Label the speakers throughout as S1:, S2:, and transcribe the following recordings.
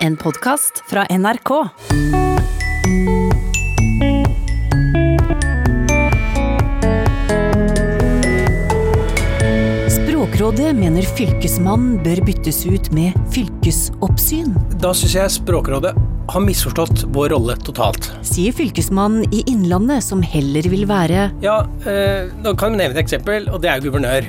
S1: En podkast fra NRK. Språkrådet mener fylkesmannen bør byttes ut med fylkesoppsyn,
S2: Da syns jeg Språkrådet har misforstått vår rolle totalt.
S1: sier fylkesmannen i Innlandet, som heller vil være
S2: Ja, eh, Nå kan vi nevne et eksempel, og det er guvernør.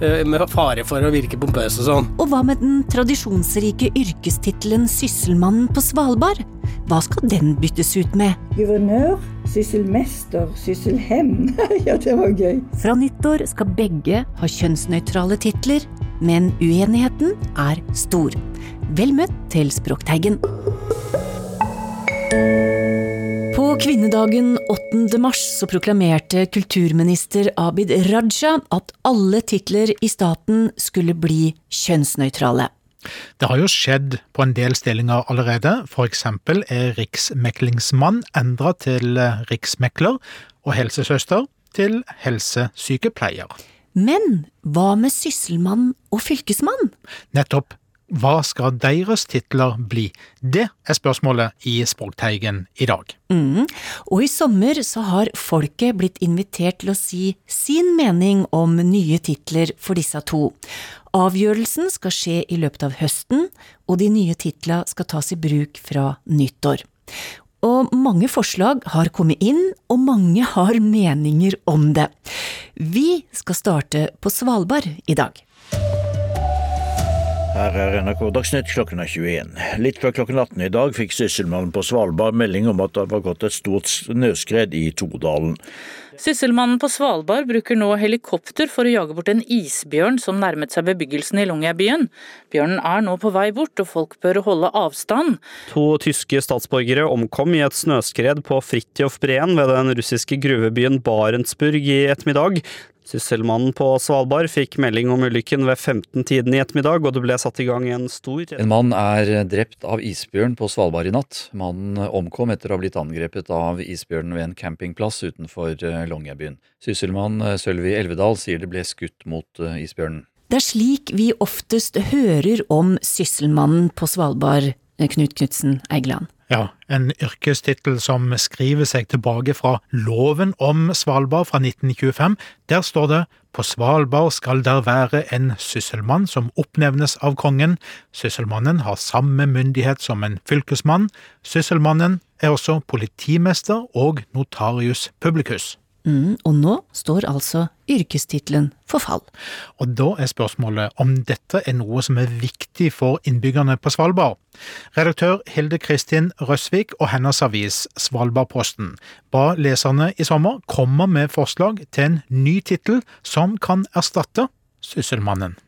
S2: Eh, med fare for å virke pompøs og sånn.
S1: Og hva med den tradisjonsrike yrkestittelen Sysselmannen på Svalbard? Hva skal den byttes ut med?
S3: Guvernør, sysselmester, sysselhem. ja, det var gøy.
S1: Fra nyttår skal begge ha kjønnsnøytrale titler, men uenigheten er stor. Vel møtt til Språkteigen. På kvinnedagen 8. mars så proklamerte kulturminister Abid Raja at alle titler i staten skulle bli kjønnsnøytrale.
S4: Det har jo skjedd på en del stillinger allerede, eksempel er riksmeklingsmann endra til riksmekler og helsesøster til helsesykepleier.
S1: Men hva med sysselmann og fylkesmann?
S4: Nettopp. Hva skal deres titler bli? Det er spørsmålet i Språkteigen i dag.
S1: Mm. Og i sommer så har folket blitt invitert til å si sin mening om nye titler for disse to. Avgjørelsen skal skje i løpet av høsten, og de nye titlene skal tas i bruk fra nyttår. Og mange forslag har kommet inn, og mange har meninger om det. Vi skal starte på Svalbard i dag.
S5: Her er NRK Dagsnytt klokken er 21. Litt før klokken 18 i dag fikk sysselmannen på Svalbard melding om at det var gått et stort snøskred i Todalen.
S6: Sysselmannen på Svalbard bruker nå helikopter for å jage bort en isbjørn som nærmet seg bebyggelsen i Longyearbyen. Bjørnen er nå på vei bort, og folk bør holde avstand.
S7: To tyske statsborgere omkom i et snøskred på Fridtjof Breen ved den russiske gruvebyen Barentsburg i ettermiddag. Sysselmannen på Svalbard fikk melding om ulykken ved 15-tiden i ettermiddag, og det ble satt i gang en stor
S8: En mann er drept av isbjørn på Svalbard i natt. Mannen omkom etter å ha blitt angrepet av isbjørnen ved en campingplass utenfor eh, Longyearbyen. Sysselmann eh, Sølvi Elvedal sier det ble skutt mot eh, isbjørnen.
S1: Det er slik vi oftest hører om sysselmannen på Svalbard, Knut Knutsen Egeland.
S4: Ja, en yrkestittel som skriver seg tilbake fra loven om Svalbard fra 1925. Der står det på Svalbard skal der være en sysselmann som oppnevnes av kongen. Sysselmannen har samme myndighet som en fylkesmann. Sysselmannen er også politimester og notarius publicus.
S1: Mm, og nå står altså yrkestittelen for fall.
S4: Og da er spørsmålet om dette er noe som er viktig for innbyggerne på Svalbard. Redaktør Hilde Kristin Røsvik og hennes avis Svalbardposten ba leserne i sommer komme med forslag til en ny tittel som kan erstatte Sysselmannen.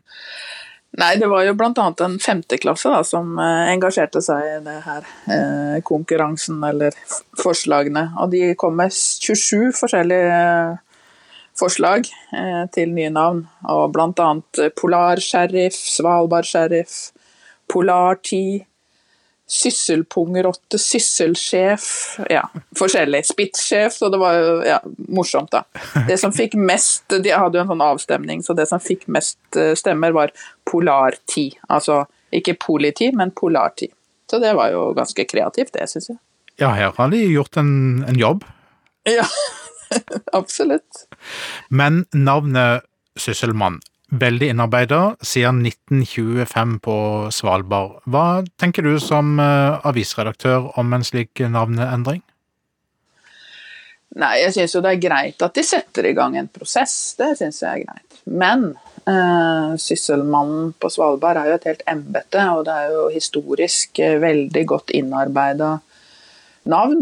S9: Nei, det var jo bl.a. en femteklasse da, som eh, engasjerte seg i det her eh, konkurransen eller forslagene. Og de kom med 27 forskjellige eh, forslag eh, til nye navn. Og bl.a. Polarsheriff, Svalbard-sheriff, Polarti, Sysselpungrotte, sysselsjef, ja, forskjellig. Spittsjef, så det var jo ja, morsomt, da. Det som fikk mest De hadde jo en sånn avstemning, så det som fikk mest eh, stemmer, var Polarti. Altså ikke politi, men Polarti. Så det var jo ganske kreativt, det, syns jeg.
S4: Ja, her har de gjort en, en jobb.
S9: Ja, absolutt.
S4: Men navnet Sysselmann, veldig innarbeida siden 1925 på Svalbard. Hva tenker du som uh, avisredaktør om en slik navneendring?
S9: Nei, jeg syns jo det er greit at de setter i gang en prosess, det syns jeg er greit. Men eh, Sysselmannen på Svalbard er jo et helt embete, og det er jo historisk uh, veldig godt innarbeida navn.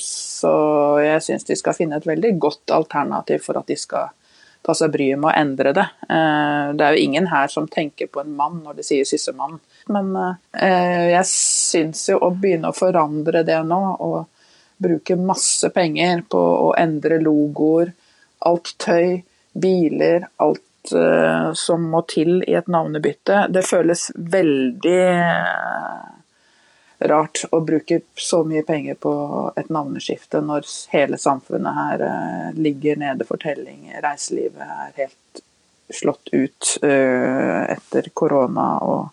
S9: Så jeg syns de skal finne et veldig godt alternativ for at de skal ta seg bryet med å endre det. Det er jo ingen her som tenker på en mann når de sier sissemann. Men jeg syns jo å begynne å forandre det nå, og bruke masse penger på å endre logoer, alt tøy, biler, alt som må til i et navnebytte, det føles veldig rart å bruke så mye penger på et navneskifte når hele samfunnet her uh, ligger nede for telling. Reiselivet er helt slått ut uh, etter korona. og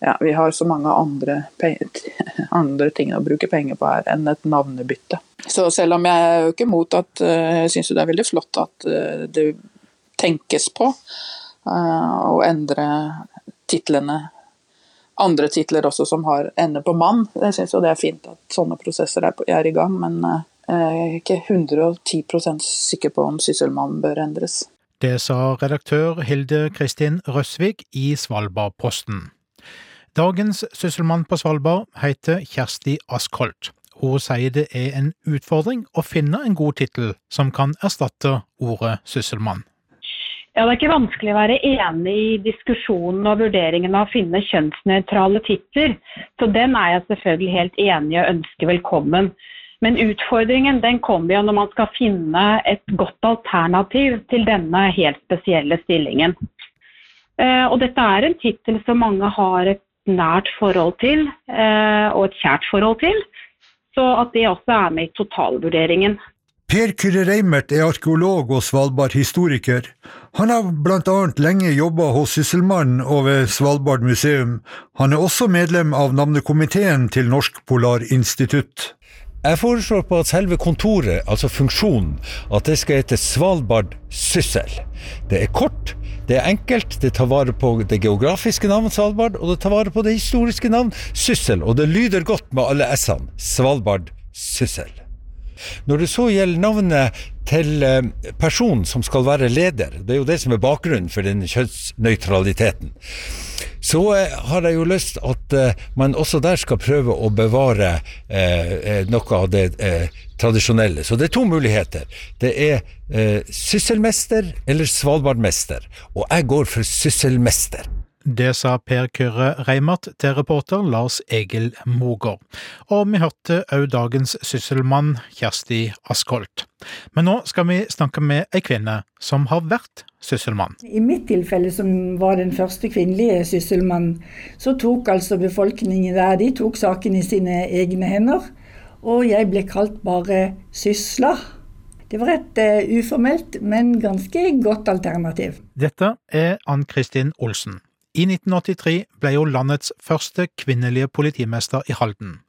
S9: ja, vi har så mange andre, andre, ting å bruke penger på her enn et navnebytte. Så selv om jeg er jo ikke mot at eh, Jeg syns det er veldig flott at eh, det tenkes på uh, å endre titlene. Andre titler også som har ende på mann. Jeg syns jo det er fint at sånne prosesser er, er i gang, men uh, jeg er ikke 110 sikker på om Sysselmannen bør endres.
S4: Det sa redaktør Hilde Kristin Røsvik i Svalbardposten. Dagens sysselmann på Svalbard heter Kjersti Askholt. Hun sier det er en utfordring å finne en god tittel som kan erstatte ordet sysselmann.
S10: Ja, Det er ikke vanskelig å være enig i diskusjonen og vurderingen av å finne kjønnsnøytrale titler. Så den er jeg selvfølgelig helt enig i og ønsker velkommen. Men utfordringen den kommer jo når man skal finne et godt alternativ til denne helt spesielle stillingen. Eh, og dette er en tittel som mange har et nært forhold til, eh, og et kjært forhold til. Så at det også er med i totalvurderingen.
S11: Per Kyrre Reimert er arkeolog og Svalbard-historiker. Han har blant annet lenge jobba hos Sysselmannen og ved Svalbard museum. Han er også medlem av navnekomiteen til Norsk Polarinstitutt.
S12: Jeg foreslår på at selve kontoret, altså funksjonen, at det skal hete Svalbard Syssel. Det er kort, det er enkelt, det tar vare på det geografiske navnet Svalbard, og det tar vare på det historiske navn Syssel, og det lyder godt med alle s-ene. Svalbard Syssel. Når det så gjelder navnet til eh, personen som skal være leder, det er jo det som er bakgrunnen for den kjønnsnøytraliteten, så eh, har jeg jo lyst at eh, man også der skal prøve å bevare noe av det tradisjonelle. Så det er to muligheter. Det er sysselmester eller svalbardmester, og jeg går for sysselmester.
S4: Det sa Per Kyrre Reimert til reporter Lars Egil Mogård. Og vi hørte òg dagens sysselmann Kjersti Askholt. Men nå skal vi snakke med ei kvinne som har vært sysselmann.
S3: I mitt tilfelle, som var den første kvinnelige sysselmannen, så tok altså befolkningen der de tok saken i sine egne hender. Og jeg ble kalt bare Sysla. Det var et uh, uformelt, men ganske godt alternativ.
S4: Dette er Ann Kristin Olsen. I 1983 ble hun landets første kvinnelige politimester i Halden.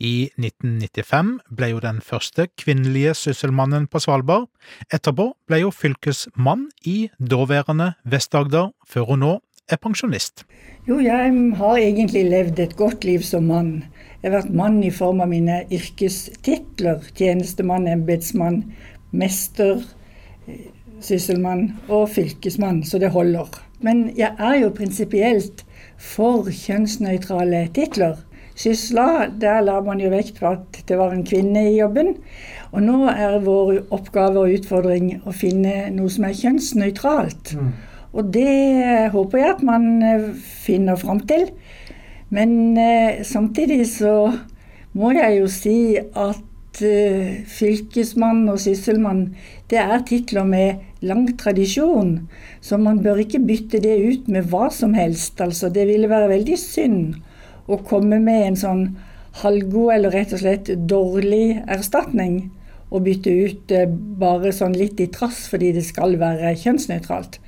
S4: I 1995 ble hun den første kvinnelige sysselmannen på Svalbard. Etterpå ble hun fylkesmann i daværende Vest-Agder, før hun nå er pensjonist.
S3: Jo, jeg har egentlig levd et godt liv som mann. Jeg har vært mann i form av mine yrkestitler. Tjenestemann, embetsmann, mester, eh, sysselmann og fylkesmann, så det holder. Men jeg er jo prinsipielt for kjønnsnøytrale titler. Sysla, der la man jo vekt på at det var en kvinne i jobben. Og nå er vår oppgave og utfordring å finne noe som er kjønnsnøytralt. Mm. Og det håper jeg at man eh, finner fram til. Men eh, samtidig så må jeg jo si at fylkesmann og sysselmann, det er titler med lang tradisjon. Så man bør ikke bytte det ut med hva som helst. Altså, det ville være veldig synd å komme med en sånn halvgod eller rett og slett dårlig erstatning. Og bytte ut eh, bare sånn litt i trass fordi det skal være kjønnsnøytralt.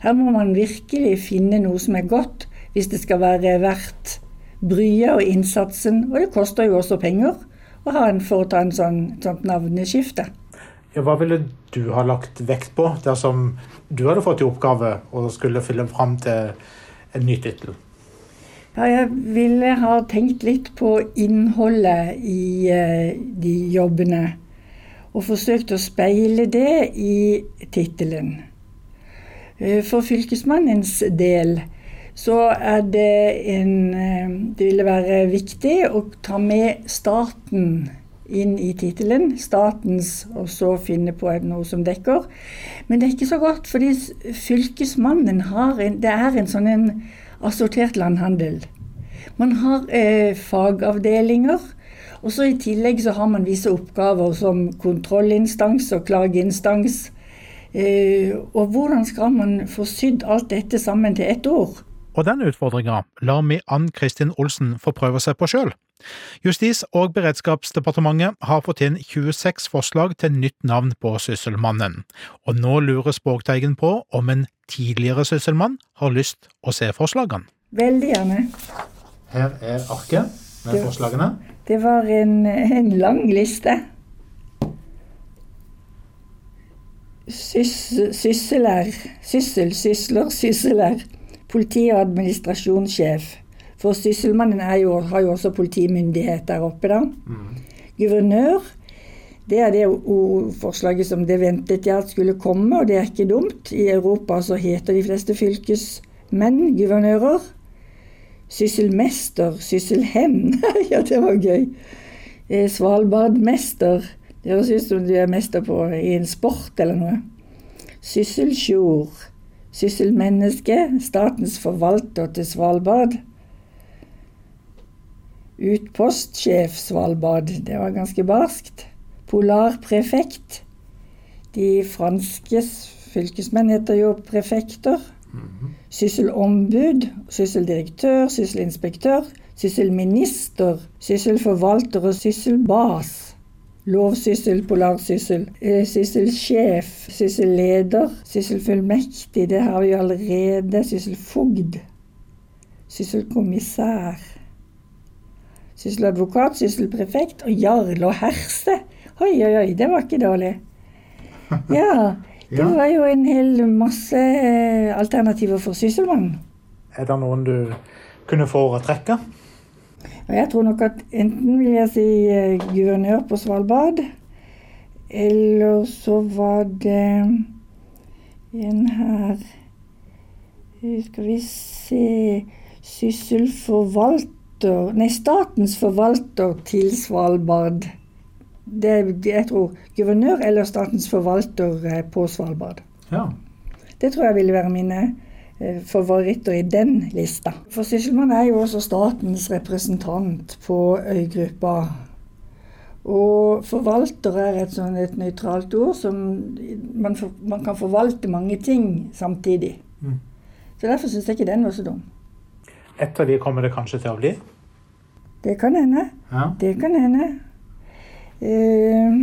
S3: Her må man virkelig finne noe som er godt, hvis det skal være verdt bryet og innsatsen. Og det koster jo også penger å ha en, foreta en sånn, sånt navneskifte.
S4: Ja, hva ville du ha lagt vekt på dersom du hadde fått i oppgave å skulle fylle fram til en ny tittel?
S3: Ja, jeg ville ha tenkt litt på innholdet i uh, de jobbene. Og forsøkt å speile det i tittelen. Uh, for fylkesmannens del så er det en uh, Det ville være viktig å ta med staten inn i tittelen. Statens, og så finne på noe som dekker. Men det er ikke så godt, fordi fylkesmannen har en, det er en sånn en assortert landhandel. Man har eh, fagavdelinger. Og så I tillegg så har man visse oppgaver som kontrollinstans og klageinstans. Eh, og hvordan skal man få sydd alt dette sammen til ett ord?
S4: Og den utfordringa lar vi Ann Kristin Olsen få prøve seg på sjøl. Justis- og beredskapsdepartementet har fått inn 26 forslag til nytt navn på Sysselmannen, og nå lurer Språkteigen på om en tidligere sysselmann har lyst å se forslagene.
S3: Veldig gjerne.
S4: Her er arket med
S3: Det-
S4: forslagene.
S3: Det var en, en lang liste. Syssel, sysselær, syssel, sysler, sysselær. Politi- og administrasjonssjef. For Sysselmannen er jo, har jo også politimyndighet der oppe, da. Guvernør. Det er det forslaget som det ventet jeg at skulle komme, og det er ikke dumt. I Europa så heter de fleste fylkesmenn guvernører. Sysselmester, sysselhen. ja, det var gøy. Eh, Svalbardmester. Det høres ut som du er mester på i en sport eller noe. Sysselsjord. Sysselmenneske. Statens forvalter til Svalbard. Utpostsjef Svalbard. Det var ganske barskt. Polarprefekt. De franske fylkesmenn heter jo prefekter. Sysselombud, sysseldirektør, sysselinspektør, sysselminister, sysselforvalter og sysselbas. Lovsyssel, polarsyssel, eh, sysselsjef, sysselleder, sysselfullmektig, det har vi jo allerede, sysselfogd, sysselkommissær, sysseladvokat, sysselprefekt og jarl og herse. Oi, oi, oi, det var ikke dårlig. Ja, det var jo en hel masse eh, alternativer for sysselmannen.
S4: Er det noen du kunne foretrekke?
S3: Og jeg tror nok at enten vil jeg si eh, guvernør på Svalbard, eller så var det en her eh, Skal vi se Sysselforvalter Nei, statens forvalter til Svalbard. Det, jeg tror guvernør eller statens forvalter eh, på Svalbard.
S4: Ja.
S3: Det tror jeg ville være mine favoritter i den lista. For Sysselmann er jo også statens representant på øygruppa. Og forvalter er et sånn et nøytralt ord som man, for, man kan forvalte mange ting samtidig.
S4: Mm.
S3: Så derfor syns jeg ikke den var så dum.
S4: Et av de kommer det kanskje til å bli.
S3: Det kan hende.
S4: Ja.
S3: Det kan hende. Eh,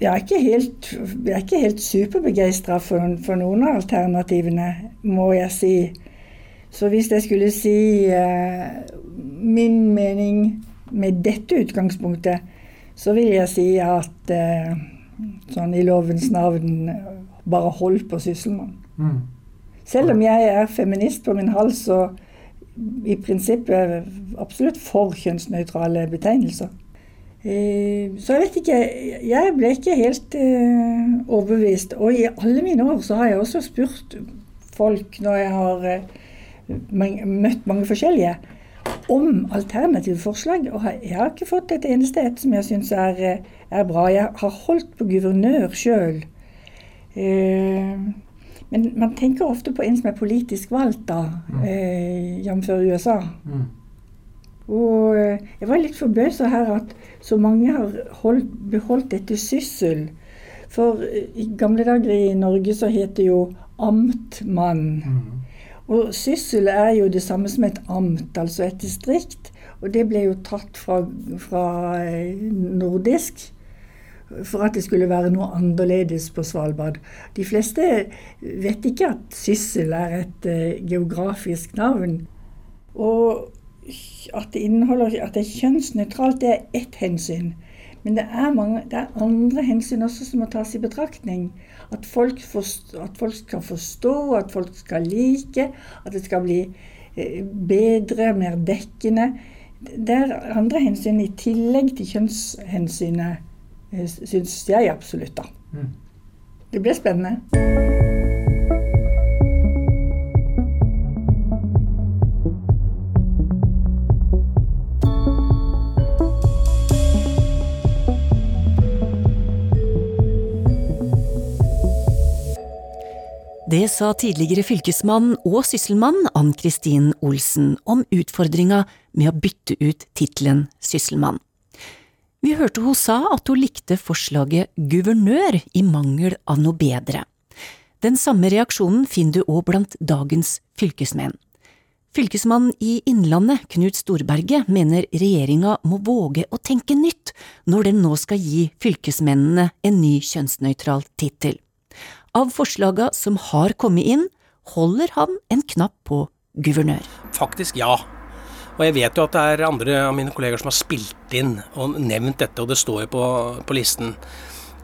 S3: jeg er ikke helt, jeg er ikke helt superbegeistra for, for noen av alternativene, må jeg si. Så hvis jeg skulle si eh, min mening med dette utgangspunktet, så vil jeg si at eh, sånn i lovens navn bare hold på sysselmann.
S4: Mm.
S3: Selv om jeg er feminist på min hals så i prinsippet absolutt for kjønnsnøytrale betegnelser. Eh, Så jeg vet ikke Jeg ble ikke helt eh, overbevist. Og i alle mine år så har jeg også spurt folk når jeg har eh, møtt mange forskjellige, om alternative forslag. Og jeg har ikke fått et eneste et som jeg syns er, er bra. Jeg har holdt på guvernør sjøl. Men man tenker ofte på en som er politisk valgt, da, eh, jf. USA.
S4: Mm.
S3: Og eh, jeg var litt forbausa her at så mange har holdt, beholdt dette syssel. For eh, i gamle dager i Norge så het det jo amtmann. Og syssel er jo det samme som et amt, altså et distrikt. Og det ble jo tatt fra, fra eh, nordisk for at det skulle være noe annerledes på Svalbard. De fleste vet ikke at syssel er et geografisk navn. Og at det inneholder at det er kjønnsnøytralt, det er ett hensyn. Men det er, mange, det er andre hensyn også som må tas i betraktning. At folk, forst- at folk skal forstå, at folk skal like, at det skal bli eh, bedre, mer dekkende. Det er andre hensyn i tillegg til kjønnshensynet, eh, syns jeg absolutt, da.
S4: Mm.
S3: Det blir spennende.
S1: Det sa tidligere fylkesmann og sysselmann Ann Kristin Olsen om utfordringa med å bytte ut tittelen sysselmann. Vi hørte hun sa at hun likte forslaget guvernør i mangel av noe bedre. Den samme reaksjonen finner du òg blant dagens fylkesmenn. Fylkesmannen i Innlandet, Knut Storberget, mener regjeringa må våge å tenke nytt når den nå skal gi fylkesmennene en ny kjønnsnøytral tittel. Av forslaga som har kommet inn, holder han en knapp på guvernør.
S2: Faktisk ja. Og jeg vet jo at det er andre av mine kolleger som har spilt inn og nevnt dette, og det står jo på, på listen.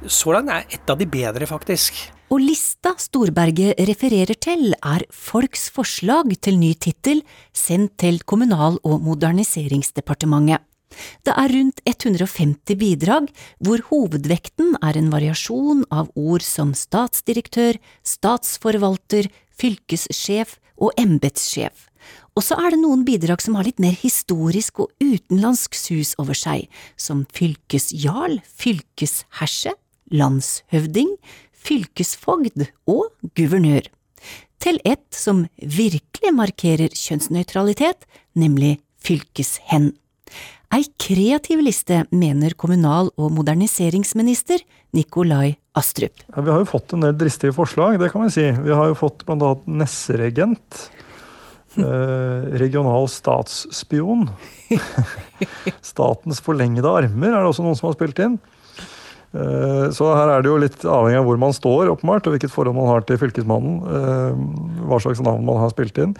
S2: Så langt er et av de bedre, faktisk.
S1: Og lista Storberget refererer til, er folks forslag til ny tittel sendt til Kommunal- og moderniseringsdepartementet. Det er rundt 150 bidrag, hvor hovedvekten er en variasjon av ord som statsdirektør, statsforvalter, fylkessjef og embetssjef. Og så er det noen bidrag som har litt mer historisk og utenlandsk sus over seg, som fylkesjarl, fylkesherse, landshøvding, fylkesfogd og guvernør. Til ett som virkelig markerer kjønnsnøytralitet, nemlig fylkeshen. Ei kreativ liste, mener kommunal- og moderniseringsminister Nikolai Astrup.
S13: Ja, vi har jo fått en del dristige forslag, det kan vi si. Vi har jo fått bl.a. nesseregent. Eh, regional statsspion. Statens forlengede armer er det også noen som har spilt inn. Eh, så her er det jo litt avhengig av hvor man står, åpenbart, og hvilket forhold man har til Fylkesmannen. Eh, hva slags navn man har spilt inn.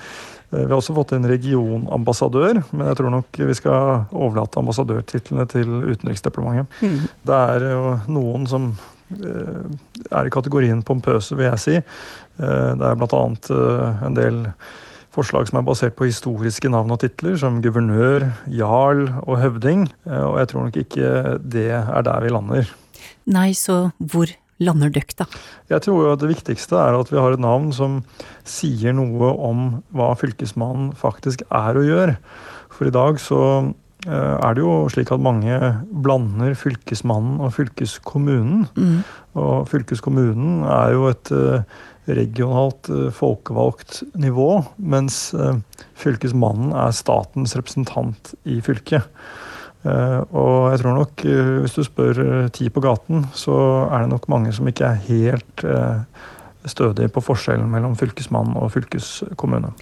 S13: Eh, vi har også fått en regionambassadør, men jeg tror nok vi skal overlate ambassadørtitlene til Utenriksdepartementet. Mm. Det er jo noen som er i kategorien pompøse, vil jeg si. Det er bl.a. en del forslag som er basert på historiske navn og titler, som guvernør, jarl og høvding. Og jeg tror nok ikke det er der vi lander.
S1: Nei, så hvor lander da?
S13: Jeg tror jo at det viktigste er at vi har et navn som sier noe om hva Fylkesmannen faktisk er og gjør. For i dag så eh, er det jo slik at mange blander Fylkesmannen og fylkeskommunen. Mm. Og fylkeskommunen er jo et eh, regionalt eh, folkevalgt nivå, mens fylkesmannen er statens representant i fylket. Eh, og jeg tror nok, eh, hvis du spør eh, ti på gaten, så er det nok mange som ikke er helt stødige på forskjellen mellom fylkesmann og fylkeskommune.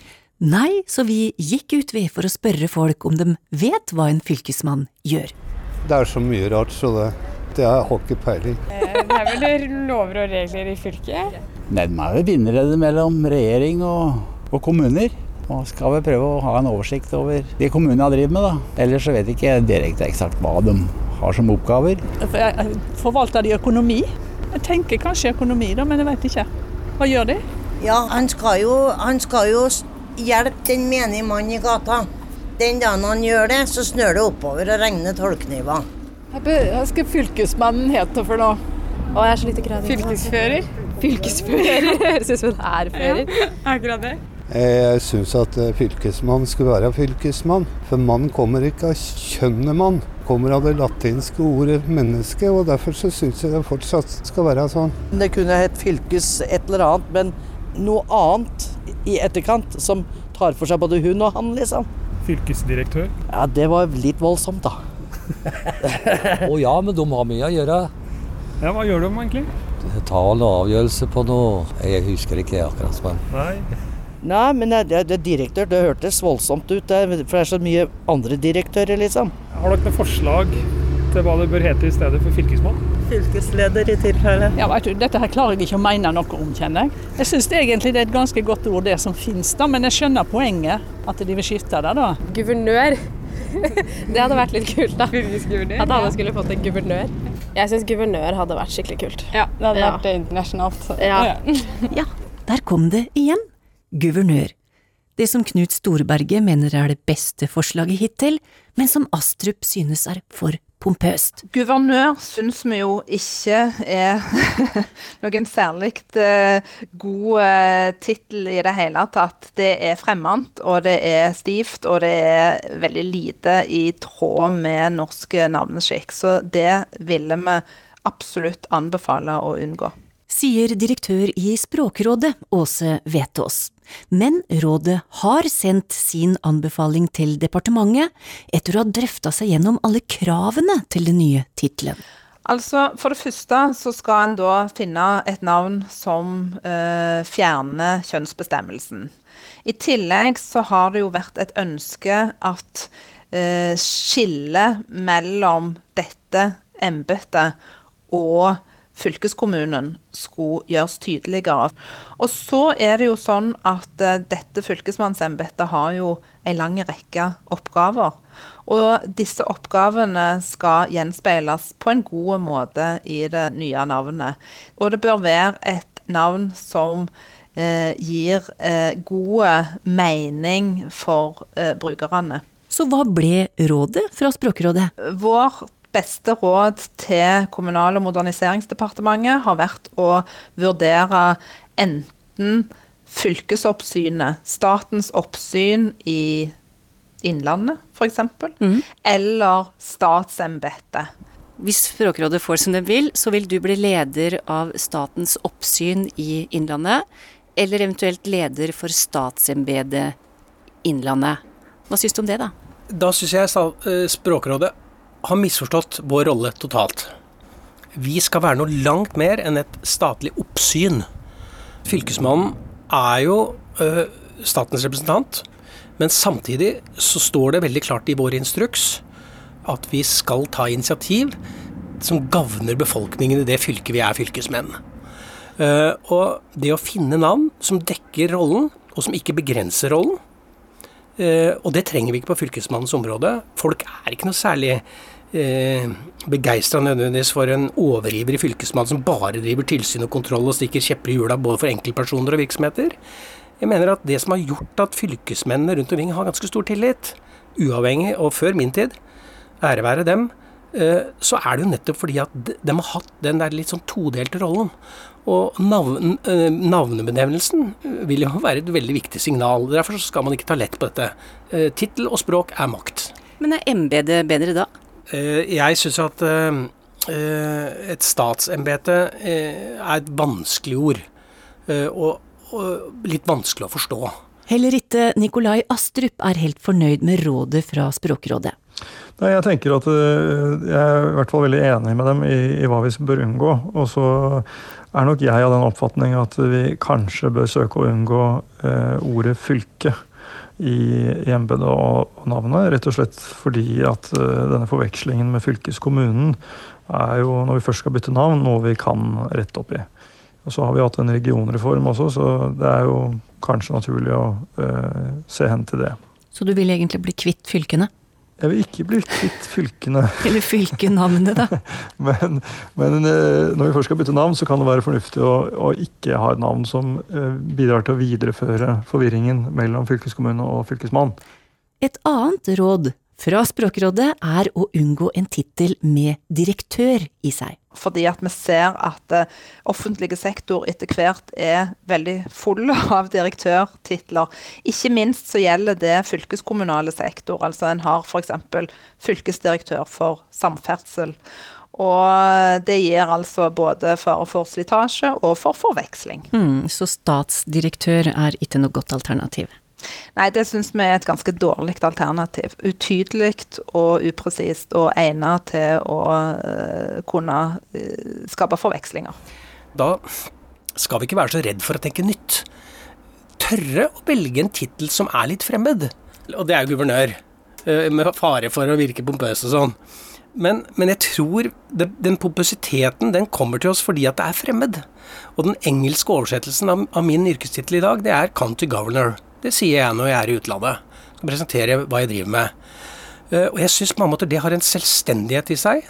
S1: Nei, så vi gikk ut ved for å spørre folk om de vet hva en fylkesmann gjør.
S14: Det er så mye rart, så det, det har jeg ikke peiling.
S15: Det er vel lover og regler i fylket?
S16: Nei, de er vel bindeleddet mellom regjering og, og kommuner. Og skal vi prøve å ha en oversikt over de kommunene jeg driver med, da. Ellers så vet jeg ikke direkte eksakt hva de har som oppgaver.
S17: Forvalter de økonomi? Jeg tenker kanskje økonomi, da, men jeg vet ikke. Hva gjør de?
S18: Ja, han skal jo, han skal jo hjelpe den menige mannen i gata. Den dagen han gjør det, så snør det oppover og regner tolvkniver.
S15: Hva skal fylkesmannen hete for noe?
S19: Å, jeg er så lite kreativ.
S15: Fylkesfører?
S19: Fylkesfører høres ut som en ærfører.
S15: Ja, akkurat det.
S14: Jeg syns at eh, fylkesmann skulle være fylkesmann. For mann kommer ikke av kjønnet mann. Kommer av det latinske ordet menneske, og derfor så syns jeg det fortsatt skal være sånn.
S20: Det kunne hett fylkes et eller annet, men noe annet i etterkant som tar for seg både hun og han, liksom.
S13: Fylkesdirektør?
S20: Ja, det var litt voldsomt, da.
S21: Å ja, men de har mye å gjøre.
S13: Ja, Hva gjør de egentlig?
S21: Ta en avgjørelse på noe Jeg husker ikke akkurat. Men.
S13: Nei.
S20: Nei, men det, det, det direktør, det hørtes voldsomt ut, det, for det er så mye andre direktører, liksom.
S13: Har dere noen forslag til hva det bør hete i stedet for fylkesmann?
S20: Fylkesleder i tilfelle.
S17: Ja, vet du, Dette her klarer jeg ikke å mene noe om, kjenner jeg. Jeg syns egentlig det er et ganske godt ord, det som finnes, da, men jeg skjønner poenget. At de vil skifte det, da.
S19: Guvernør. det hadde vært litt kult, da. At alle skulle fått en guvernør. Jeg syns guvernør hadde vært skikkelig kult.
S15: Ja, det hadde ja. vært internasjonalt.
S19: Ja.
S1: ja, der kom det igjen guvernør, det som Knut Storberget mener er det beste forslaget hittil, men som Astrup synes er for pompøst.
S9: Guvernør syns vi jo ikke er noen særlig eh, god eh, tittel i det hele tatt. Det er fremmed, og det er stivt, og det er veldig lite i tråd med norsk navneskikk. Så det ville vi absolutt anbefale å unngå
S1: sier direktør i Språkrådet, Åse Vetås. Men rådet har sendt sin anbefaling til departementet etter å ha drøfta seg gjennom alle kravene til den nye tittelen.
S9: Altså, For det første så skal en da finne et navn som eh, fjerner kjønnsbestemmelsen. I tillegg så har det jo vært et ønske at eh, skillet mellom dette embetet og
S22: fylkeskommunen skulle gjøres tydeligere. Og så er det jo sånn at eh, dette fylkesmannsembetet har jo en lang rekke oppgaver. Og disse oppgavene skal gjenspeiles på en god måte i det nye navnet. Og det bør være et navn som eh, gir eh, god mening for eh, brukerne.
S1: Så hva ble rådet fra Språkrådet?
S22: Vår beste råd til Kommunal- og moderniseringsdepartementet har vært å vurdere enten fylkesoppsynet, statens oppsyn i Innlandet f.eks., mm. eller statsembetet.
S23: Hvis Språkrådet får som det vil, så vil du bli leder av statens oppsyn i Innlandet, eller eventuelt leder for statsembetet Innlandet. Hva syns du om det, da?
S2: Da syns jeg Språkrådet har misforstått vår rolle totalt. Vi skal være noe langt mer enn et statlig oppsyn. Fylkesmannen er jo ø, statens representant, men samtidig så står det veldig klart i vår instruks at vi skal ta initiativ som gagner befolkningen i det fylket vi er fylkesmenn. Uh, og det å finne navn som dekker rollen, og som ikke begrenser rollen, og det trenger vi ikke på fylkesmannens område. Folk er ikke noe særlig uh, begeistra nødvendigvis for en overivrig fylkesmann som bare driver tilsyn og kontroll og stikker kjepper i hjula både for enkeltpersoner og virksomheter. Jeg mener at det som har gjort at fylkesmennene rundt omkring har ganske stor tillit, uavhengig og før min tid, ære være dem, så er det jo nettopp fordi at de har hatt den der litt sånn todelte rollen. Og navn, navnebenevnelsen vil jo være et veldig viktig signal. Derfor skal man ikke ta lett på dette. Tittel og språk er makt.
S23: Men er embetet bedre da?
S2: Jeg syns at et statsembete er et vanskelig ord. Og, og litt vanskelig å forstå.
S1: Heller ikke Nikolai Astrup er helt fornøyd med rådet fra Språkrådet.
S13: Nei, Jeg tenker at jeg er i hvert fall veldig enig med dem i, i hva vi bør unngå. Og så er nok jeg av den oppfatning at vi kanskje bør søke å unngå eh, ordet fylke i, embetet og, navnet. Rett og slett fordi at uh, denne forvekslingen med fylkeskommunen er jo, når vi først skal bytte navn, noe vi kan rette opp i. Og Så har vi hatt en regionreform også, så det er jo kanskje naturlig å uh, se hen til det.
S1: Så du vil egentlig bli kvitt fylkene?
S13: Jeg vil ikke bli kvitt fylkene.
S1: Eller fylkenavnet, da.
S13: men, men, når vi først skal bytte navn, så kan det være fornuftig å, å ikke ha et navn som bidrar til å videreføre forvirringen mellom fylkeskommune og fylkesmann.
S1: Et annet råd fra Språkrådet er å unngå en tittel med direktør i seg.
S22: Fordi at vi ser at offentlige offentlig sektor etter hvert er veldig full av direktørtitler. Ikke minst så gjelder det fylkeskommunale sektor. Altså en har f.eks. fylkesdirektør for samferdsel. Og det gir altså både fare for slitasje og for forveksling.
S1: Mm, så statsdirektør er ikke noe godt alternativ?
S22: Nei, det syns vi er et ganske dårlig alternativ. Utydelig og upresist og egnet til å uh, kunne uh, skape forvekslinger.
S2: Da skal vi ikke være så redd for å tenke nytt. Tørre å velge en tittel som er litt fremmed. Og det er jo guvernør. Uh, med fare for å virke pompøs og sånn. Men, men, jeg tror det, den pompøsiteten den kommer til oss fordi at det er fremmed. Og den engelske oversettelsen av, av min yrkestittel i dag, det er county governor. Det sier jeg når jeg er i utlandet. Skal presentere hva jeg driver med. Uh, og jeg syns på mange måter det har en selvstendighet i seg.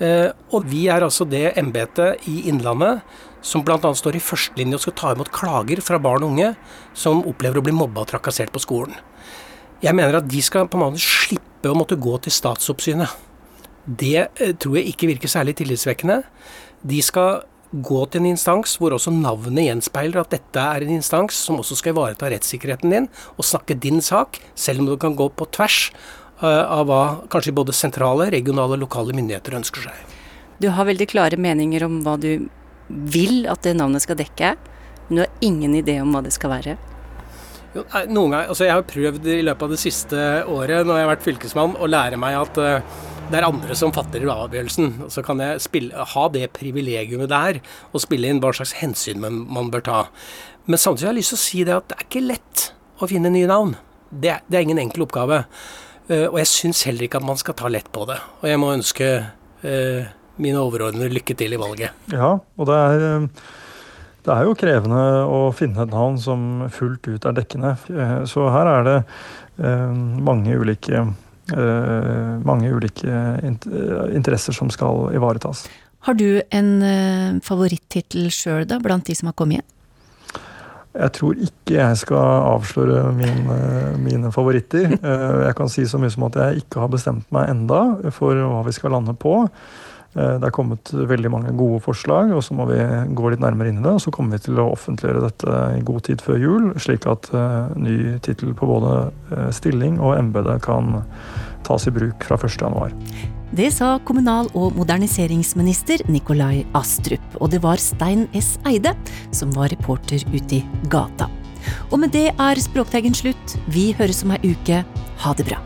S2: Uh, og vi er altså det embetet i Innlandet som bl.a. står i førstelinje og skal ta imot klager fra barn og unge som opplever å bli mobba og trakassert på skolen. Jeg mener at de skal på en måte slippe å måtte gå til statsoppsynet. Det uh, tror jeg ikke virker særlig tillitsvekkende. De skal gå til en instans hvor også navnet gjenspeiler at dette er en instans som også skal ivareta rettssikkerheten din og snakke din sak, selv om du kan gå på tvers av hva kanskje både sentrale, regionale og lokale myndigheter ønsker seg.
S23: Du har veldig klare meninger om hva du vil at det navnet skal dekke, men du har ingen idé om hva det skal være?
S2: Jo, noen ganger, altså Jeg har prøvd i løpet av det siste året når jeg har vært fylkesmann, å lære meg at uh, det er andre som fatter avgjørelsen. Og så kan jeg spille, ha det privilegiumet der og spille inn hva slags hensyn man, man, bør ta. Men samtidig har jeg lyst til å si det at det er ikke lett å finne nye navn. Det, det er ingen enkel oppgave. Uh, og jeg syns heller ikke at man skal ta lett på det. Og jeg må ønske uh, mine overordnede lykke til i valget.
S13: Ja, og det er, eh, det er jo krevende å finne et navn som fullt ut er dekkende. Så her er det mange ulike, mange ulike interesser som skal ivaretas.
S1: Har du en favorittittel sjøl, da, blant de som har kommet igjen?
S13: Jeg tror ikke jeg skal avsløre min, mine favoritter. Jeg kan si så mye som at jeg ikke har bestemt meg enda for hva vi skal lande på. Eh, det er kommet veldig mange gode forslag, og så må vi gå litt nærmere inn i det. Og så kommer vi til å offentliggjøre dette i god tid før jul, slik at uh, ny tittel på både uh, stilling og embete kan tas i bruk fra 1.1.
S1: Det sa kommunal- og moderniseringsminister Nikolai Astrup, og det var Stein S. Eide som var reporter ute i gata. Og med det er Språkteigen slutt. Vi høres om ei uke. Ha det bra.